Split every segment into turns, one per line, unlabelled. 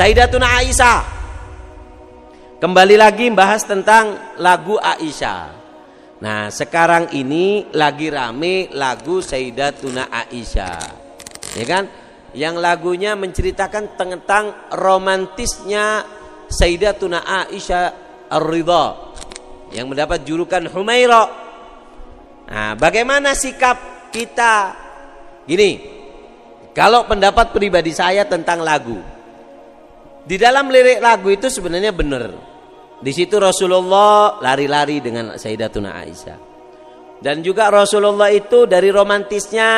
Sayyidatuna Aisyah. Kembali lagi bahas tentang lagu Aisyah. Nah, sekarang ini lagi rame lagu Sayyidatuna Aisyah. Ya kan? Yang lagunya menceritakan tentang romantisnya Sayyidatuna Aisyah Ar-Ridha yang mendapat julukan Humaira. Nah, bagaimana sikap kita? Gini, kalau pendapat pribadi saya tentang lagu, di dalam lirik lagu itu sebenarnya benar. Di situ Rasulullah lari-lari dengan Sayyidatuna Aisyah. Dan juga Rasulullah itu dari romantisnya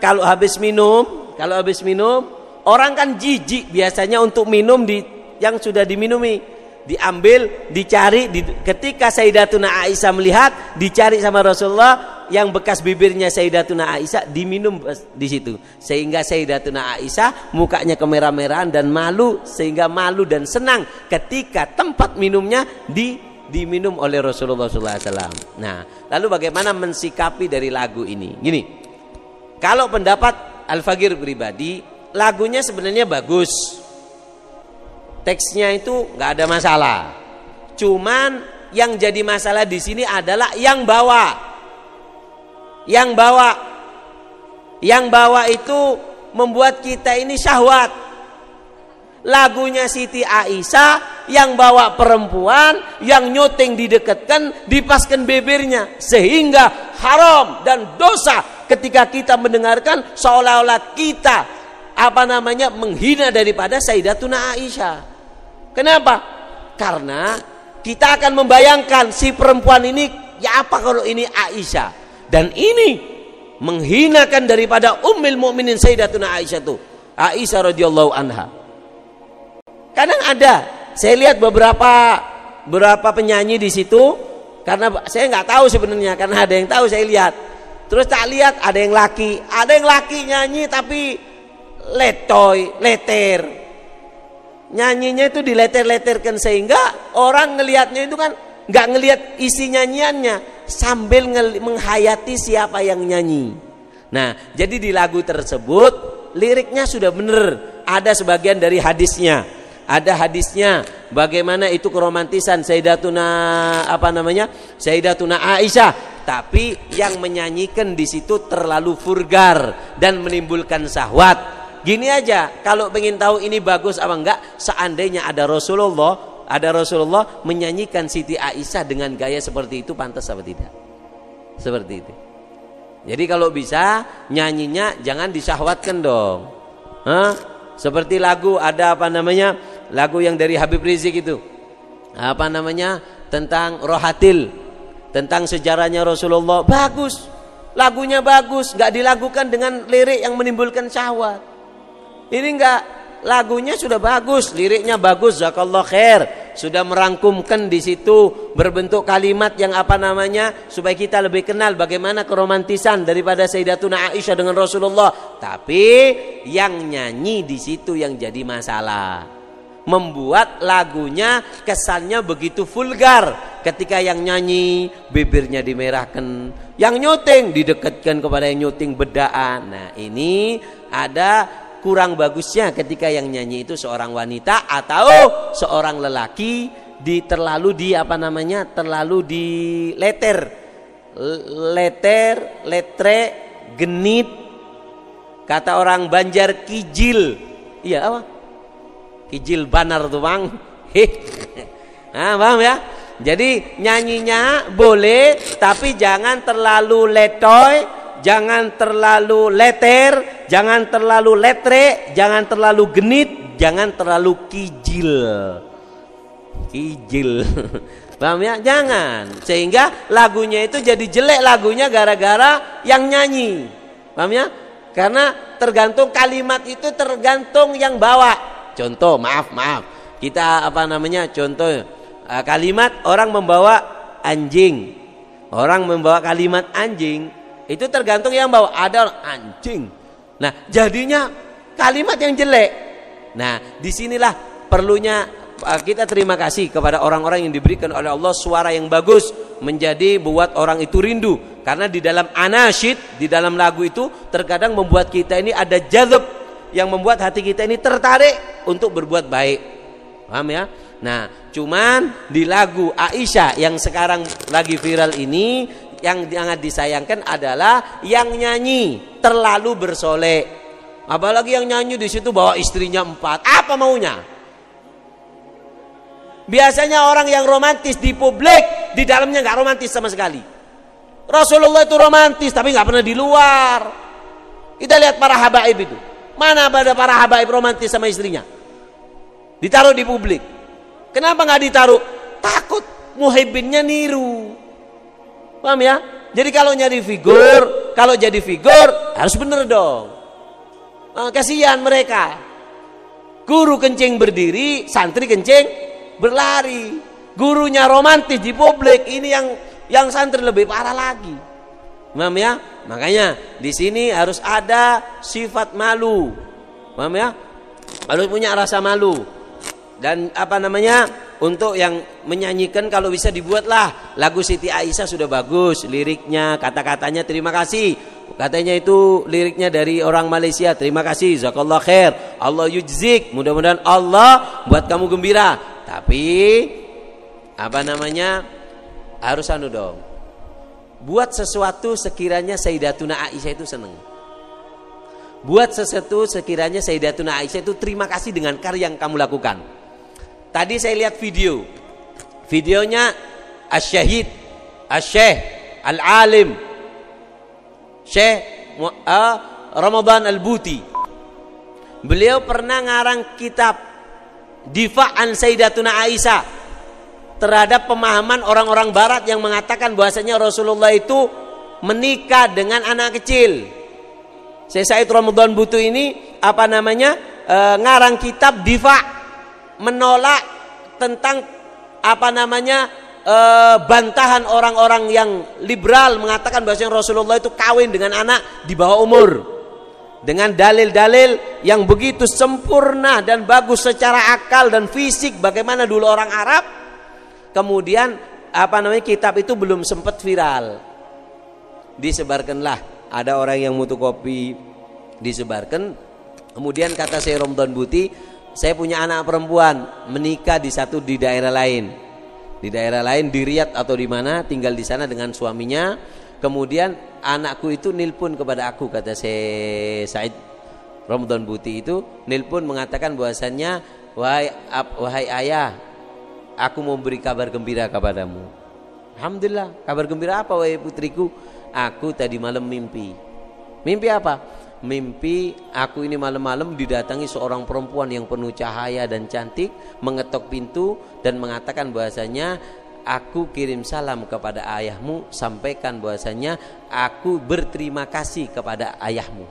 kalau habis minum, kalau habis minum, orang kan jijik biasanya untuk minum di yang sudah diminumi diambil, dicari di, ketika Sayyidatuna Aisyah melihat, dicari sama Rasulullah yang bekas bibirnya Sayyidatuna Aisyah diminum di situ. Sehingga Sayyidatuna Aisyah mukanya kemerah-merahan dan malu sehingga malu dan senang ketika tempat minumnya di diminum oleh Rasulullah SAW. Nah, lalu bagaimana mensikapi dari lagu ini? Gini, kalau pendapat Al-Fagir pribadi, lagunya sebenarnya bagus teksnya itu nggak ada masalah. Cuman yang jadi masalah di sini adalah yang bawa. Yang bawa. Yang bawa itu membuat kita ini syahwat. Lagunya Siti Aisyah yang bawa perempuan yang nyuting didekatkan dipaskan bibirnya sehingga haram dan dosa ketika kita mendengarkan seolah-olah kita apa namanya menghina daripada Sayyidatuna Aisyah. Kenapa? Karena kita akan membayangkan si perempuan ini ya apa kalau ini Aisyah dan ini menghinakan daripada Ummul Mukminin Sayyidatuna Aisyah tuh. Aisyah radhiyallahu anha. Kadang ada, saya lihat beberapa beberapa penyanyi di situ karena saya nggak tahu sebenarnya karena ada yang tahu saya lihat. Terus tak lihat ada yang laki, ada yang laki nyanyi tapi letoy, leter, nyanyinya itu dileter-leterkan sehingga orang ngelihatnya itu kan nggak ngelihat isi nyanyiannya sambil menghayati siapa yang nyanyi. Nah, jadi di lagu tersebut liriknya sudah benar, ada sebagian dari hadisnya. Ada hadisnya bagaimana itu keromantisan Sayyidatuna apa namanya? Sayyidatuna Aisyah, tapi yang menyanyikan di situ terlalu vulgar dan menimbulkan syahwat Gini aja, kalau pengen tahu ini bagus apa enggak, seandainya ada Rasulullah, ada Rasulullah menyanyikan Siti Aisyah dengan gaya seperti itu pantas apa tidak? Seperti itu. Jadi kalau bisa nyanyinya jangan disahwatkan dong. Hah? Seperti lagu ada apa namanya? Lagu yang dari Habib Rizik itu. Apa namanya? Tentang Rohatil. Tentang sejarahnya Rasulullah. Bagus. Lagunya bagus, nggak dilakukan dengan lirik yang menimbulkan syahwat. Ini enggak lagunya sudah bagus, liriknya bagus, zakallah khair. Sudah merangkumkan di situ berbentuk kalimat yang apa namanya supaya kita lebih kenal bagaimana keromantisan daripada Sayyidatuna Aisyah dengan Rasulullah. Tapi yang nyanyi di situ yang jadi masalah. Membuat lagunya kesannya begitu vulgar ketika yang nyanyi bibirnya dimerahkan, yang nyuting didekatkan kepada yang nyuting bedaan. Nah, ini ada kurang bagusnya ketika yang nyanyi itu seorang wanita atau seorang lelaki di terlalu di apa namanya terlalu di letter letter letre genit. Kata orang Banjar kijil. Iya apa? Kijil banar tuh bang. Nah paham ya? Jadi nyanyinya boleh tapi jangan terlalu letoy jangan terlalu leter, jangan terlalu letre, jangan terlalu genit, jangan terlalu kijil. Kijil. Paham ya? Jangan. Sehingga lagunya itu jadi jelek lagunya gara-gara yang nyanyi. Paham ya? Karena tergantung kalimat itu tergantung yang bawa. Contoh, maaf, maaf. Kita apa namanya? Contoh eh, kalimat orang membawa anjing. Orang membawa kalimat anjing itu tergantung yang bawa. Ada anjing. Nah, jadinya kalimat yang jelek. Nah, di sinilah perlunya uh, kita terima kasih kepada orang-orang yang diberikan oleh Allah suara yang bagus menjadi buat orang itu rindu karena di dalam anasyid di dalam lagu itu terkadang membuat kita ini ada jadab yang membuat hati kita ini tertarik untuk berbuat baik. Paham ya? Nah, cuman di lagu Aisyah yang sekarang lagi viral ini yang sangat disayangkan adalah yang nyanyi terlalu bersolek. Apalagi yang nyanyi di situ bawa istrinya empat. Apa maunya? Biasanya orang yang romantis di publik di dalamnya nggak romantis sama sekali. Rasulullah itu romantis tapi nggak pernah di luar. Kita lihat para habaib itu. Mana ada para habaib romantis sama istrinya? Ditaruh di publik. Kenapa nggak ditaruh? Takut muhibinnya niru. Paham ya? Jadi kalau nyari figur, kalau jadi figur harus bener dong. Nah, kasihan mereka. Guru kencing berdiri, santri kencing berlari. Gurunya romantis di publik, ini yang yang santri lebih parah lagi. Paham ya? Makanya di sini harus ada sifat malu. Paham ya? Harus punya rasa malu. Dan apa namanya? Untuk yang menyanyikan kalau bisa dibuatlah lagu Siti Aisyah sudah bagus, liriknya, kata-katanya terima kasih. Katanya itu liriknya dari orang Malaysia. Terima kasih. Zakallah khair. Allah yujzik. Mudah-mudahan Allah buat kamu gembira. Tapi apa namanya? Harus anu dong Buat sesuatu sekiranya Sayyidatuna Aisyah itu senang. Buat sesuatu sekiranya Sayyidatuna Aisyah itu terima kasih dengan karya yang kamu lakukan. Tadi saya lihat video. Videonya Asy-Syahid, Al-Alim Syekh uh, Ramadan Al-Buti. Beliau pernah ngarang kitab Difa'an Sayyidatuna Aisyah terhadap pemahaman orang-orang barat yang mengatakan bahwasanya Rasulullah itu menikah dengan anak kecil. Saya Said Ramadan Butu ini apa namanya e, ngarang kitab diva menolak tentang apa namanya e, bantahan orang-orang yang liberal mengatakan bahwasanya Rasulullah itu kawin dengan anak di bawah umur dengan dalil-dalil yang begitu sempurna dan bagus secara akal dan fisik bagaimana dulu orang Arab Kemudian apa namanya kitab itu belum sempat viral. Disebarkanlah ada orang yang mutu kopi disebarkan. Kemudian kata saya Romdon Buti, saya punya anak perempuan menikah di satu di daerah lain. Di daerah lain di Riyadh atau di mana tinggal di sana dengan suaminya. Kemudian anakku itu nilpun kepada aku kata saya Said Romdon Buti itu nilpun mengatakan bahwasannya wahai wahai ayah aku mau beri kabar gembira kepadamu. Alhamdulillah, kabar gembira apa wahai putriku? Aku tadi malam mimpi. Mimpi apa? Mimpi aku ini malam-malam didatangi seorang perempuan yang penuh cahaya dan cantik mengetok pintu dan mengatakan bahasanya aku kirim salam kepada ayahmu sampaikan bahasanya aku berterima kasih kepada ayahmu.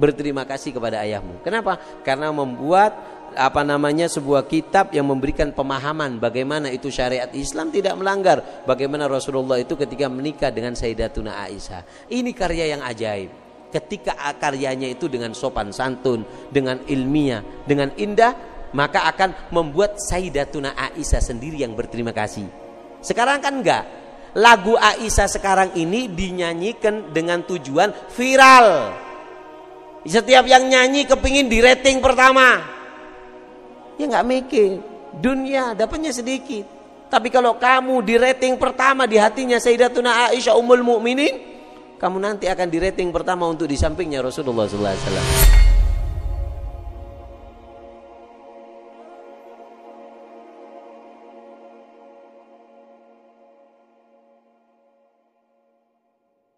Berterima kasih kepada ayahmu. Kenapa? Karena membuat apa namanya sebuah kitab yang memberikan pemahaman bagaimana itu syariat Islam tidak melanggar. Bagaimana Rasulullah itu ketika menikah dengan Sayyidatuna Aisyah. Ini karya yang ajaib ketika karyanya itu dengan sopan santun dengan ilmiah dengan indah maka akan membuat Sayyidatuna Aisyah sendiri yang berterima kasih. Sekarang kan enggak. Lagu Aisyah sekarang ini dinyanyikan dengan tujuan viral. Setiap yang nyanyi kepingin di rating pertama. Ya nggak mikir dunia dapatnya sedikit. Tapi kalau kamu di rating pertama di hatinya Sayyidatuna Aisyah Ummul Mukminin kamu nanti akan di rating pertama untuk di sampingnya Rasulullah SAW